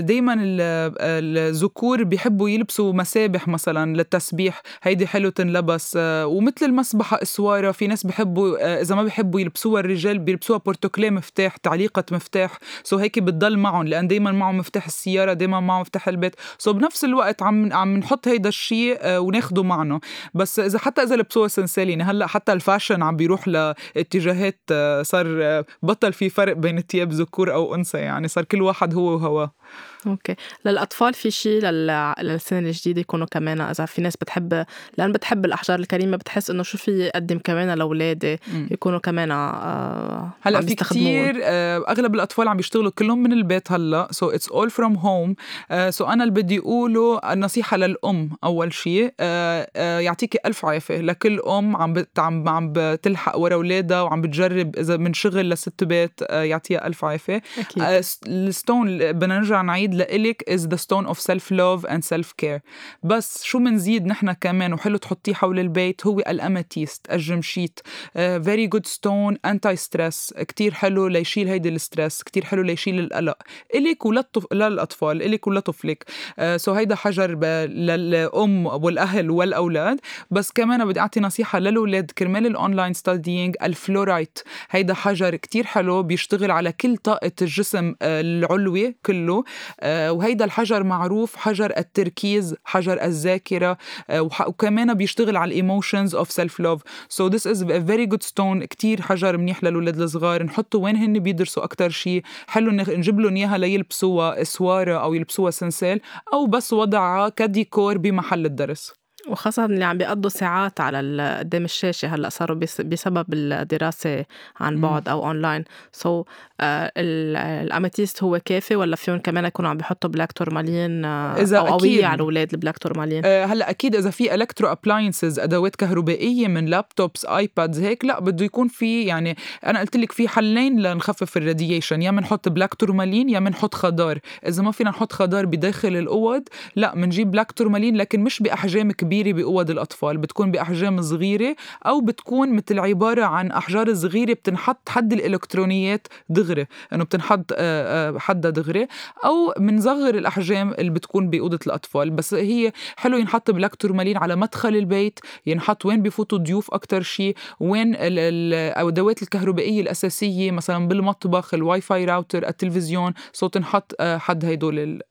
دايما الذكور بيحبوا يلبسوا مسابح مثلا للتسبيح. هيدي حلو تنلبس. ومثل المسبحة أسوارة في ناس بيحبوا إذا ما بيحبوا يلبسوها الرجال بيلبسوها بـ porte-clés مفتاح تعليقة مفتاح. so هيك بتضل معهم لأن دايما معهم مفتاح السيارة دايما معهم مفتاح البيت. so بنفس الوقت عم عم نحط هيدا الشيء وناخده معنا. بس إذا حتى إذا لبسوها سنسالين هلأ حتى ال fashion عم بيروح لاتجاهات صار بطل في فرق بين ثياب ذكور أو أنثى. يعني صار كل واحد هو وهواه. okay. للأطفال في شيء لل... للسنة الجديدة يكونوا كمان إذا في ناس بتحب لأن بتحب الأحجار الكريمة بتحس إنه شو في اقدم كمان لأولادي يكونوا كمان آه هلأ في كثير آه أغلب الأطفال عم بيشتغلوا كلهم من البيت هلأ so it's all from home so أنا اللي بدي أقوله النصيحة للأم أول شيء آه آه يعطيكي ألف عافية. لكل أم عم بت... عم عم بتلحق ورا أولادها وعم بتجرب إذا من شغل لست بيت آه يعطيها ألف عافية. أكيد. آه ال stone بدنا نرجع نعيد لإلك is the stone of self love and self care بس شو منزيد نحن كمان وحلو تحطيه حول البيت؟ هو ال amethyst الجمشيت. uh, very good stone anti stress كتير حلو ليشيل هيدي ال stress كتير حلو ليشيل القلق. إلك وللطف... للأطفال إلك ولطفلك. so uh, so هيدا حجر ب... للأم والأهل والأولاد. بس كمان بدي أعطي نصيحة للأولاد. كرمال ال online studying ال fluorite. هيدا حجر كتير حلو بيشتغل على كل طاقة الجسم آه، العلوي كله. آه، وهيدا الحجر معروف حجر التركيز حجر الذاكرة آه، وكمان بيشتغل على ال emotions of self love so this is a very good stone كتير حجر منيح للولاد الصغار. نحطه وين هن بيدرسوا أكتر شيء حلو نجيب لهم إياها ليلبسوها إسوارة أو يلبسوها سنسال أو بس وضعها كديكور بمحل الدرس. وخاصة اللي عم بيقضوا ساعات على قدام الشاشة هلأ صاروا بسبب الدراسة عن بعد أو أونلاين so so, uh, ال amethyst هو كافي ولا فيهم كمان يكونوا عم بيحطوا black tourmaline uh, إذا أو قوية على الأولاد ال black tourmaline uh, هلأ أكيد إذا في electro appliances أدوات كهربائية من laptops iPads هيك لأ بده يكون في يعني أنا قلت لك في حلين لنخفف ال radiation يا بنحط black tourmaline يا بنحط خضار. إذا ما فينا نحط خضار بداخل الأوض لأ بنجيب black tourmaline لكن مش بأحجام كبيرة. كبيرة بأوض الأطفال بتكون بأحجام صغيرة أو بتكون مثل عبارة عن أحجار صغيرة بتنحط حد الإلكترونيات دغري إنه بتنحط آه، آه، حدها دغري أو بنصغر الأحجام اللي بتكون بأوضة الأطفال. بس هي حلو ينحط black tourmaline على مدخل البيت ينحط وين بفوتوا ضيوف أكتر شيء وين الأدوات الكهربائية الأساسية مثلا بالمطبخ ال Wi-Fi router التلفزيون so بتنحط آه، حد هدول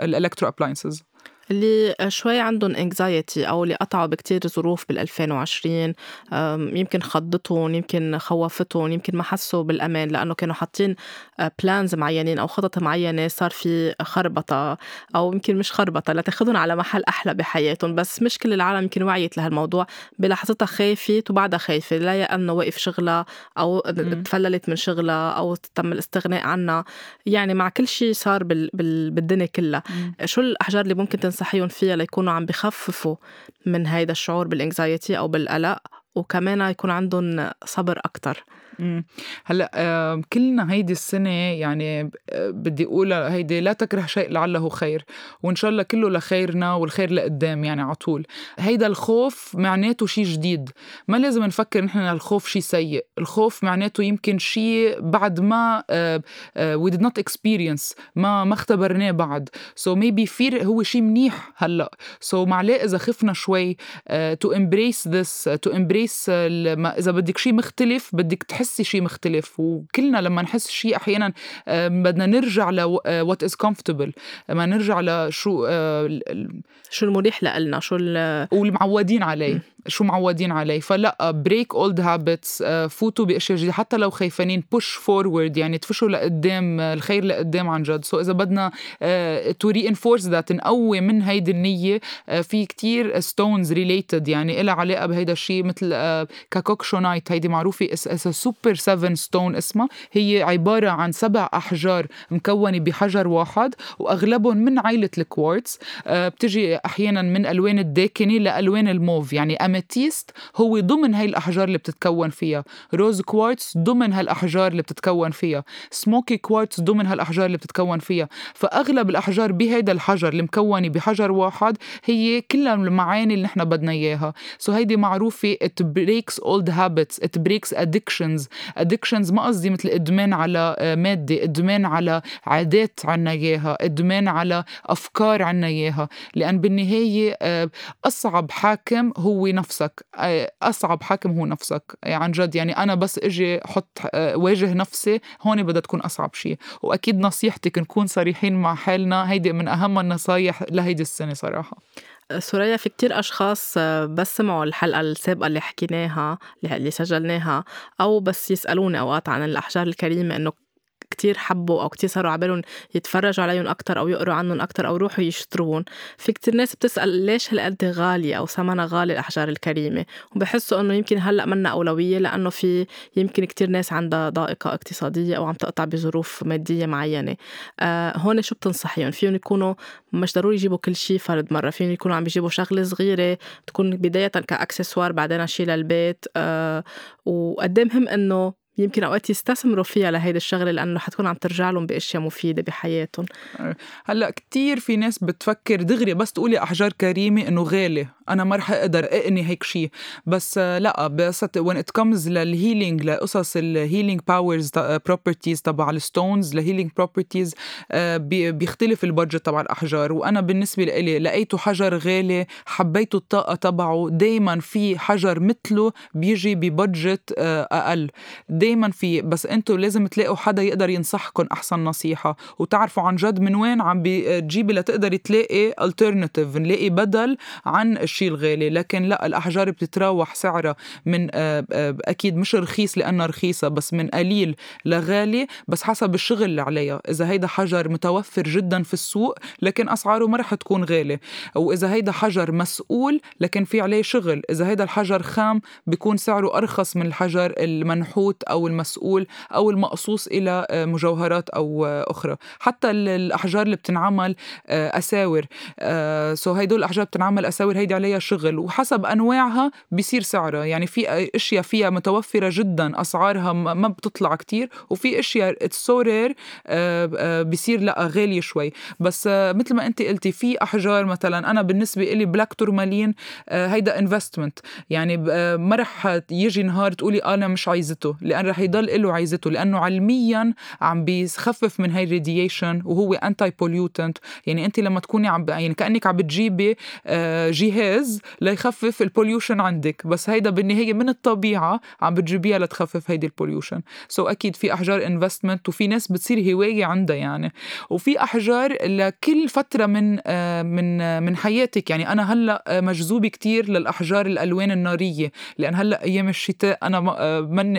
ال electro appliances. اللي شوي عندهم anxiety أو اللي قطعوا بكتير ظروف بال 2020 يمكن خضتهم يمكن خوفتهم يمكن ما حسوا بالأمان لأنه كانوا حاطين plans معينين أو خطط معينة صار في خربطة أو يمكن مش خربطة لتاخذهم على محل أحلى بحياتهم. بس مش كل العالم يمكن وعيت لهالموضوع. بلحظتها خافت وبعدها خايفة. لا يا إنه وقف شغلها أو تفللت من شغلها أو تم الاستغناء عنها. يعني مع كل شيء صار بال... بال... بالدنيا كلها. شو الأحجار اللي ممكن تنصحيهم فيها ليكونوا عم بخففوا من هيدا الشعور بالانكزايتي أو بالقلق وكمان يكون عندهم صبر أكتر. هلأ كلنا هيدي السنة يعني آه بدي أقول هيدي لا تكره شيء لعله خير وإن شاء الله كله لخيرنا والخير لقدام يعني على طول. هيدا الخوف معناته شيء جديد. ما لازم نفكر نحن الخوف شيء سيء. الخوف معناته يمكن شيء بعد ما we did not experience ما ما اختبرناه بعد. So maybe fear هو شيء منيح هلأ. So معليه إذا خفنا شوي this uh, to embrace الاساس إذا بدك شيء مختلف بدك تحسي شيء مختلف وكلنا لما نحس شيء أحيانا بدنا نرجع ل what is comfortable لما نرجع لشو آه، شو المريح لنا شو والمعودين عليه شو معودين عليه. فلا break old habits فوتوا بأشياء جديدة حتى لو خايفانين push forward يعني تفشوا لقدام الخير لقدام عن جد. so so إذا بدنا to reinforce that نقوي من هيدي النية uh, في كتير stones related يعني لها علاقة بهيدا الشيء مثل cacoxenite هيدي معروفة as super 7 stone اسمها. هي عبارة عن سبع أحجار مكونة بحجر واحد وأغلبهم من عائلة ال quartz. uh, بتجي أحيانا من ألوان الداكنه لألوان الموف. يعني ال amethyst هو ضمن هاي الأحجار اللي بتتكون فيها. rose quartz ضمن هالأحجار اللي بتتكون فيها. smoky quartz ضمن هالأحجار اللي بتتكون فيها. فأغلب الأحجار بهيدا الحجر اللي مكونة بحجر واحد هي كلها المعاني اللي نحن بدنا إياها. so so هيدي معروفة. It breaks old habits. It breaks addictions. Addictions ما قصدي مثل إدمان على آه، مادة إدمان على عادات عنا إياها إدمان على أفكار عنا إياها. لأن بالنهاية آه، أصعب حاكم هو نفسك أصعب حاكم هو نفسك. عن جد يعني أنا بس إجي أحط واجه نفسي هون بدها تكون أصعب شيء وأكيد نصيحتك نكون صريحين مع حالنا هيدي من أهم النصايح لهيدي السنة صراحة. سوريا في كتير أشخاص بس سمعوا الحلقة السابقة اللي حكيناها اللي سجلناها أو بس يسألوني أوقات عن الأحجار الكريمة إنه كتير حبوا أو كتير صاروا عبالهم يتفرجوا عليهم أكتر أو يقروا عنهم أكتر أو يروحوا يشترون في كتير ناس بتسأل ليش هالقد غالية أو ثمنها غالي الأحجار الكريمة؟ وبحسوا إنه يمكن هلأ منا أولوية لأنه في يمكن كتير ناس عندها ضائقة اقتصادية أو عم تقطع بظروف مادية معينة. آه هون شو بتنصحيهم؟ فيهم يكونوا مش ضروري يجيبوا كل شيء فرد مرة. فيهم يكونوا عم بيجيبوا شغلة صغيرة تكون بداية كأكسسوار بعدين شيء للبيت. آه وقد مهم إنه يمكن أوقات يستثمروا فيها لهيدي الشغلة لأنه حتكون عم ترجع لهم بأشياء مفيدة بحياتهم. هلأ كتير في ناس بتفكر دغري بس تقولي أحجار كريمة إنه غالي. أنا ما رح أقدر أقني هيك شيء بس لا بس when it comes لل healing لقصص ال healing powers properties تبع ال stones ل healing properties بيختلف ال budget تبع الأحجار. وأنا بالنسبة لي لقيته حجر غالي حبيته الطاقة تبعه دائما في حجر مثله بيجي ب budget آه، أقل. دايما في بس أنتم لازم تلاقوا حدا يقدر ينصحكم أحسن نصيحة. وتعرفوا عن جد من وين عم بتجيبي لتقدري تلاقي الترناتيف نلاقي بدل عن الشيء الغالي لكن لا الأحجار بتتراوح سعرها من آه، آه، أكيد مش رخيص لأنها رخيصة بس من قليل لغالي بس حسب الشغل اللي عليها. إذا هيدا حجر متوفر جدا في السوق لكن أسعاره ما رح تكون غالية. وإذا هيدا حجر مسؤول لكن في عليه شغل. إذا هيدا الحجر خام بيكون سعره أرخص من الحجر المنحوت أو المصقول أو المقصوص إلى آه، مجوهرات أو أخرى. حتى الأحجار اللي بتنعمل أساور so هيدول الأحجار بتنعمل أساور هيدي عليها شغل وحسب أنواعها بيصير سعرها. يعني في أشياء فيها متوفرة جدا أسعارها ما بتطلع كتير وفي أشياء so rare بيصير لأ غالية شوي. بس مثل ما أنت قلتي في أحجار مثلا أنا بالنسبة لي black tourmaline هيدا investment يعني ما رح يجي نهار تقولي أنا مش عايزته لأن رح يضل له عايزته لأنه علميا عم بيخفف من هاي ال radiation وهو anti pollutant يعني أنت لما تكوني عم يعني كأنك عم بتجيبي آه، جهاز ليخفف ال pollution عندك. بس هيدا بالنهاية من الطبيعة عم بتجيبيها لتخفف هيدي ال pollution so أكيد في أحجار investment وفي ناس بتصير هواية عندها يعني. وفي أحجار لكل فترة من آه، من آه، من حياتك. يعني أنا هلأ مجذوبة كتير للأحجار الألوان النارية. لأن هلأ أيام الشتاء أنا من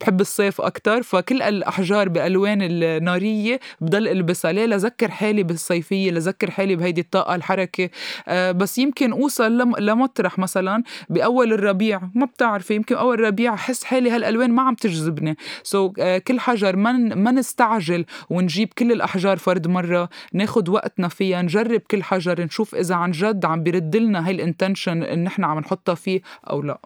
بحب الصيف أكتر. فكل الأحجار بألوان النارية بضل ألبسها. ليه؟ لذكر حالي بالصيفية لذكر حالي بهيدي الطاقة الحركة. آه، بس يمكن أوصل لمطرح مثلا بأول الربيع ما بتعرفي يمكن أول الربيع أحس حالي هالألوان ما عم تجذبني. so, كل حجر ما ما نستعجل ونجيب كل الأحجار فرد مرة ناخد وقتنا فيها نجرب كل حجر نشوف إذا عن جد عم بيرد لنا هاي ال intention إن نحن عم نحطها فيه أو لا.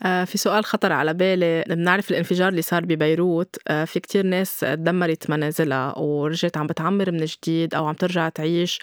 في سؤال خطر على بالي. بنعرف الانفجار اللي صار ببيروت. آه، في كتير ناس دمرت منازلها ورجعت عم بتعمر من جديد أو عم ترجع تعيش.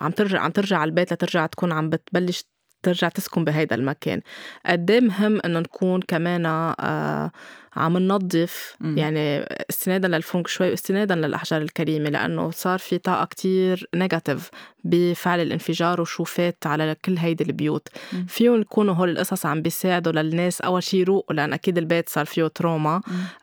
عم ترجع عم ترجع على البيت لترجع تكون عم بتبلش ترجع تسكن بهيدا المكان. قد إيه مهم إنه نكون كمان آه عم ننظف؟ يعني استنادا لل feng shui واستنادا للأحجار الكريمة لأنه صار في طاقة كتير negative بفعل الانفجار وشو فات على كل هيدي البيوت. فيهم يكونوا هول القصص عم بيساعدوا للناس. أول شيء يروقوا لأن أكيد البيت صار فيه trauma.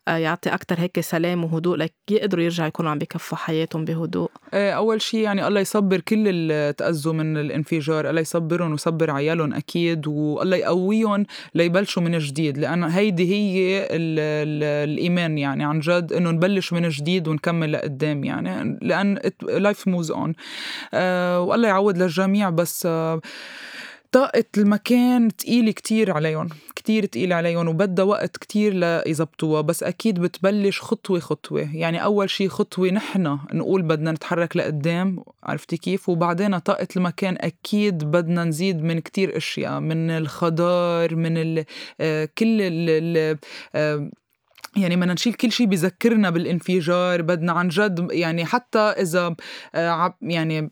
آه يعطي أكثر هيك سلام وهدوء لكي يقدروا يرجعوا يكونوا عم بكفوا حياتهم بهدوء. آه أول شيء يعني الله يصبر كل اللي تاذوا من الانفجار الله يصبرهم ويصبر عيالهم أكيد والله يقويهم ليبلشوا من جديد. لأن هيدي هي الإيمان يعني عن جد إنه نبلش من جديد ونكمل لقدام يعني. لأن life moves on والله يعوض للجميع بس آه، طاقة المكان تقيلة كتير عليهم كتير تقيلة عليهم وبدها وقت كتير ليزبطوها بس أكيد بتبلش خطوة خطوة. يعني أول شي خطوة نحن نقول بدنا نتحرك لقدام عرفتي كيف؟ وبعدين طاقة المكان أكيد بدنا نزيد من كتير أشياء من الخضار من ال آه، كل ال آه، يعني بدنا نشيل كل شيء بذكرنا بالانفجار بدنا عن جد يعني حتى إذا يعني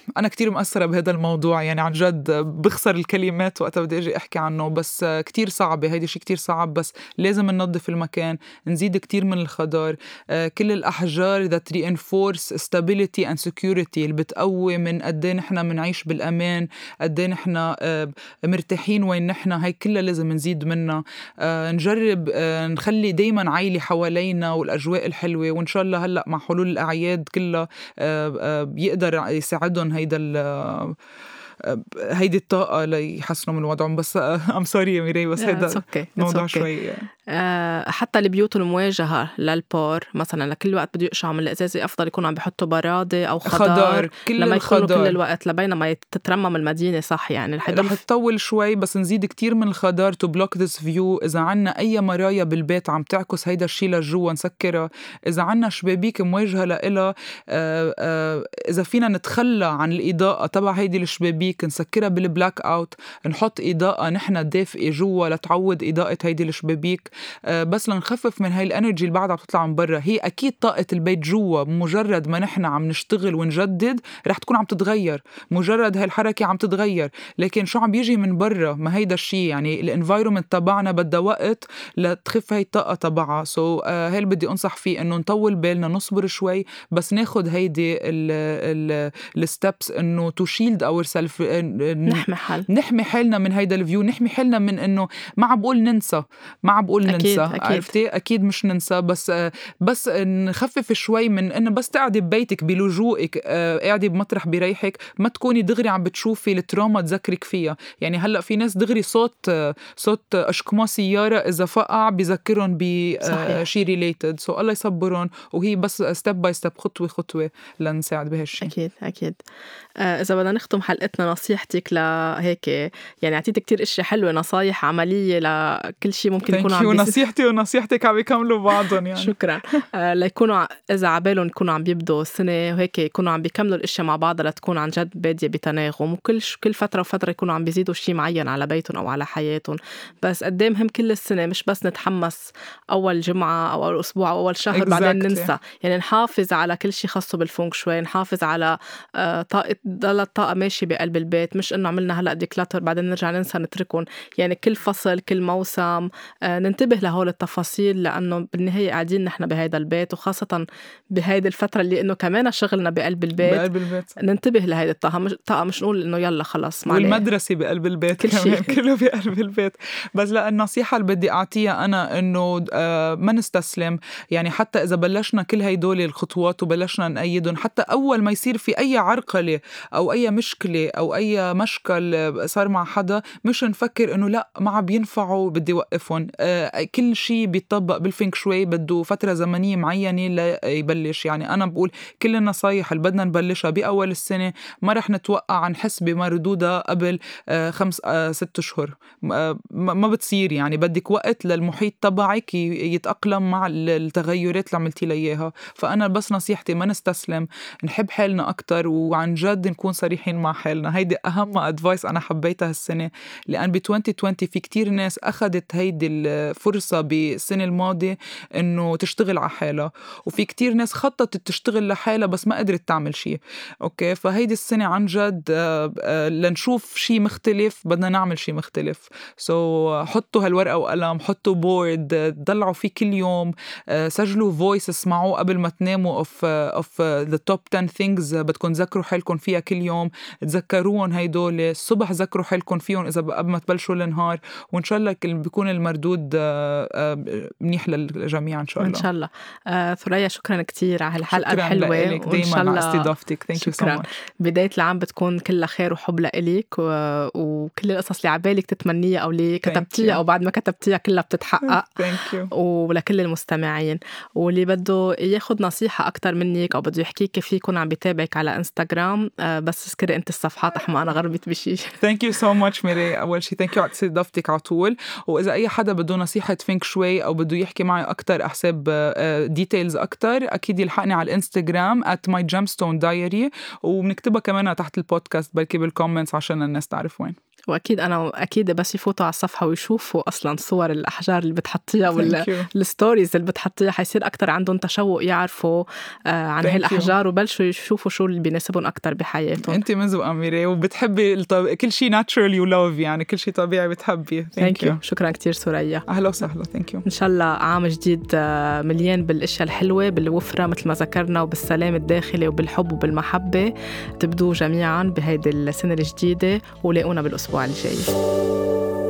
أنا كتير مأثرة بهذا الموضوع يعني عن جد بخسر الكلمات وقتها بدي أجي أحكي عنه بس كتير صعبة هيدي شيء كتير صعب بس لازم ننظف المكان نزيد كتير من الخضار. كل الأحجار that reinforce stability and security اللي بتقوي من قد إيه نحن بنعيش بالأمان قد إيه نحن آه، مرتاحين وين نحن هي كلها لازم نزيد منها. آه، نجرب آه، نخلي دايما عائلة حوالينا والأجواء الحلوة وإن شاء الله هلأ مع حلول الأعياد كلها يساعد يساعدهم هيدا هيدي الطاقة ليحسنوا من وضعهم بس I'm sorry يا ميري بس هيدا. موضوع okay. شوي آه، حتى البيوت المواجهة للبور مثلا لكل وقت بده يقشعوا من الإزازة أفضل يكونوا عم بيحطوا برادي أو خضار, خضار كل لما يكونوا الخضار. كل الوقت لبينما تترمم المدينة صح يعني. رح رح تطول شوي بس نزيد كتير من الخضار to block this view إذا عنا أي مرايا بالبيت عم تعكس هيدا الشيء لجوا نسكرها. إذا عنا شبابيك مواجهة لإلها آه، آه، إذا فينا نتخلى عن الإضاءة تبع هيدي الشبابيك نسكرها بال black out نحط إضاءة نحن دافئة جوا لتعوض إضاءة هيدي الشبابيك. آه، بس لنخفف من هاي ال energy اللي بعدها بتطلع من برا. هي أكيد طاقة البيت جوا مجرد ما نحن عم نشتغل ونجدد رح تكون عم تتغير. مجرد هاي الحركة عم تتغير. لكن شو عم بيجي من برا؟ ما هيدا الشيء يعني ال environment تبعنا بدها وقت لتخف هي الطاقة تبعها. so, uh, هي اللي بدي أنصح فيه إنه نطول بالنا نصبر شوي بس ناخد هيدي ال steps إنه to shield ourself نحمي حالنا. نحمي حالنا من هيدا ال view نحمي حالنا من إنه ما عم بقول ننسى ما عم بقول أكيد، ننسى أكيد. عرفتي؟ أكيد مش ننسى بس بس نخفف شوي من انه بس تقعدي ببيتك بلجوئك آه، قاعدة بمطرح بريحك ما تكوني دغري عم بتشوفي ال trauma تذكرك فيها. يعني هلأ في ناس دغري صوت صوت اشكمان سيارة إذا فقع بذكرهم. بشيء related so الله يصبرهم وهي بس step by step خطوة خطوة لنساعد بهالشيء أكيد أكيد. آه إذا بدنا نختم حلقتنا نصيحتك لهيك يعني أعطيت كتير أشياء حلوة نصايح عملية لكل شيء ممكن thank عم you بيصير نصيحتي ونصيحتك عم يكملوا بعضهم يعني. شكرا. آه ليكونوا ع- إذا عبالهم يكونوا عم بيبدوا السنة وهيك يكونوا عم بيكملوا الأشياء مع بعضها لتكون عن جد بادية بتناغم وكل ش- كل فترة وفترة يكونوا عم بيزيدوا شيء معين على بيتهم أو على حياتهم. بس قد إيه مهم كل السنة مش بس نتحمس أول جمعة أو أول أسبوع أو أول شهر بعدين Exactly. ننسى. يعني نحافظ على كل شيء خاصه بالفونك شوي نحافظ على آه، طاقة ضل الطاقة ماشية بقلب البيت. مش إنه عملنا هلأ ديكلاتر بعدين نرجع ننسى نتركهم. يعني كل فصل كل موسم آه، ننتبه لهول التفاصيل لأنه بالنهاية قاعدين نحن بهيدا البيت وخاصة بهيدي الفترة اللي إنه كمان شغلنا بقلب البيت بقلب البيت ننتبه لهيدي الطاقة مش طاقة مش نقول إنه يلا خلص ما عليه. والمدرسة بقلب البيت كل شيء. كله بقلب البيت بس لا النصيحة اللي بدي أعطيها أنا إنه آه، ما نستسلم يعني حتى إذا بلشنا كل هيدول الخطوات وبلشنا نأيدهم حتى أول ما يصير في أي عرقلة أو أي مشكلة أو أي مشكل صار مع حدا مش نفكر إنه لا ما عم ينفعوا بدي وقفهم آه، كل شيء بيطبق بالفينك شوي بده فترة زمنية معينة ليبلش يعني أنا بقول كل النصايح اللي بدنا نبلشها بأول السنة ما رح نتوقع نحس بمردودها قبل آه، خمس آه، ست أشهر. آه، ما بتصير يعني. بدك وقت للمحيط تبعك ي- يتأقلم مع ال- التغيرات اللي عملتي لي إياها. فأنا بس نصيحتي ما نستسلم نحب حالنا أكثر وعن جد نكون صريحين مع حالنا. هيدي أهم ادفايس أنا حبيتها السنة لأن ب 2020 في كتير ناس أخذت هيدي الفرصه بالسنة الماضية إنه تشتغل على حالها. وفي كتير ناس خططت تشتغل لحالها بس ما قدرت تعمل شيء. okay؟ فهيدي السنة عن جد آه، آه، لنشوف شيء مختلف بدنا نعمل شيء مختلف. so, حطوا هالورقة وقلم حطوا board ضلعوا فيه كل يوم آه، سجلوا voice اسمعوه قبل ما تناموا of of the top 10 things بدكم تذكروا حالكم فيها كل يوم. تذكروهم هيدول الصبح ذكروا حالكم فيهم إذا قبل ما تبلشوا النهار. وإن شاء الله بيكون المردود آه، آه، منيح للجميع إن شاء الله. شاء الله. آه ثريا شكرا كتير على هالحلقة شكرا الحلوة لك وإن شاء دايما على الله استضافتك. thank you so شكراً. much بداية العام بتكون كلها خير وحب لإلك و... وكل القصص اللي عبالك تتمنيها أو اللي كتبتيها. أو بعد ما كتبتيها كلها بتتحقق. thank you ولكل المستمعين. واللي بده ياخد نصيحة أكتر منك أو بده يحكيك كيف يكون عم بيتابعك على إنستغرام آه، بس اذكري أنت الصفحات أحمى أنا غربت بشي. thank you so much ميري. أول شيء thank you على استضافتك على طول. وإذا أي حدا بده نصيحة فينك شوي أو بده يحكي معي أكثر احسب details أكثر أكيد يلحقني على الإنستغرام at my gemstone diary وبنكتبها كمان تحت البودكاست بركي بال comments عشان الناس تعرف وين. وأكيد أنا أكيد بس يفوتوا على الصفحة ويشوفوا أصلا صور الأحجار اللي بتحطيها ولا Thank you. ال stories اللي بتحطيها. حيصير أكتر عندهم تشوق يعرفوا آه، عن هاي you. الأحجار وبلشوا يشوفوا شو اللي بيناسبهم أكتر بحياتهم. انت مزوقه ميري وبتحبي الطب... كل شيء natural you love يعني كل شيء طبيعي بتحبي thank you شكرا كتير سوريا. أهلا وسهلا. ثانك يو إن شاء الله عام جديد آه، مليان بالأشياء الحلوة بالوفرة مثل ما ذكرنا وبالسلام الداخلي وبالحب وبالمحبة. تبدوا جميعا بهيدي السنة الجديدة ولاقونا بالأسبوع 我也。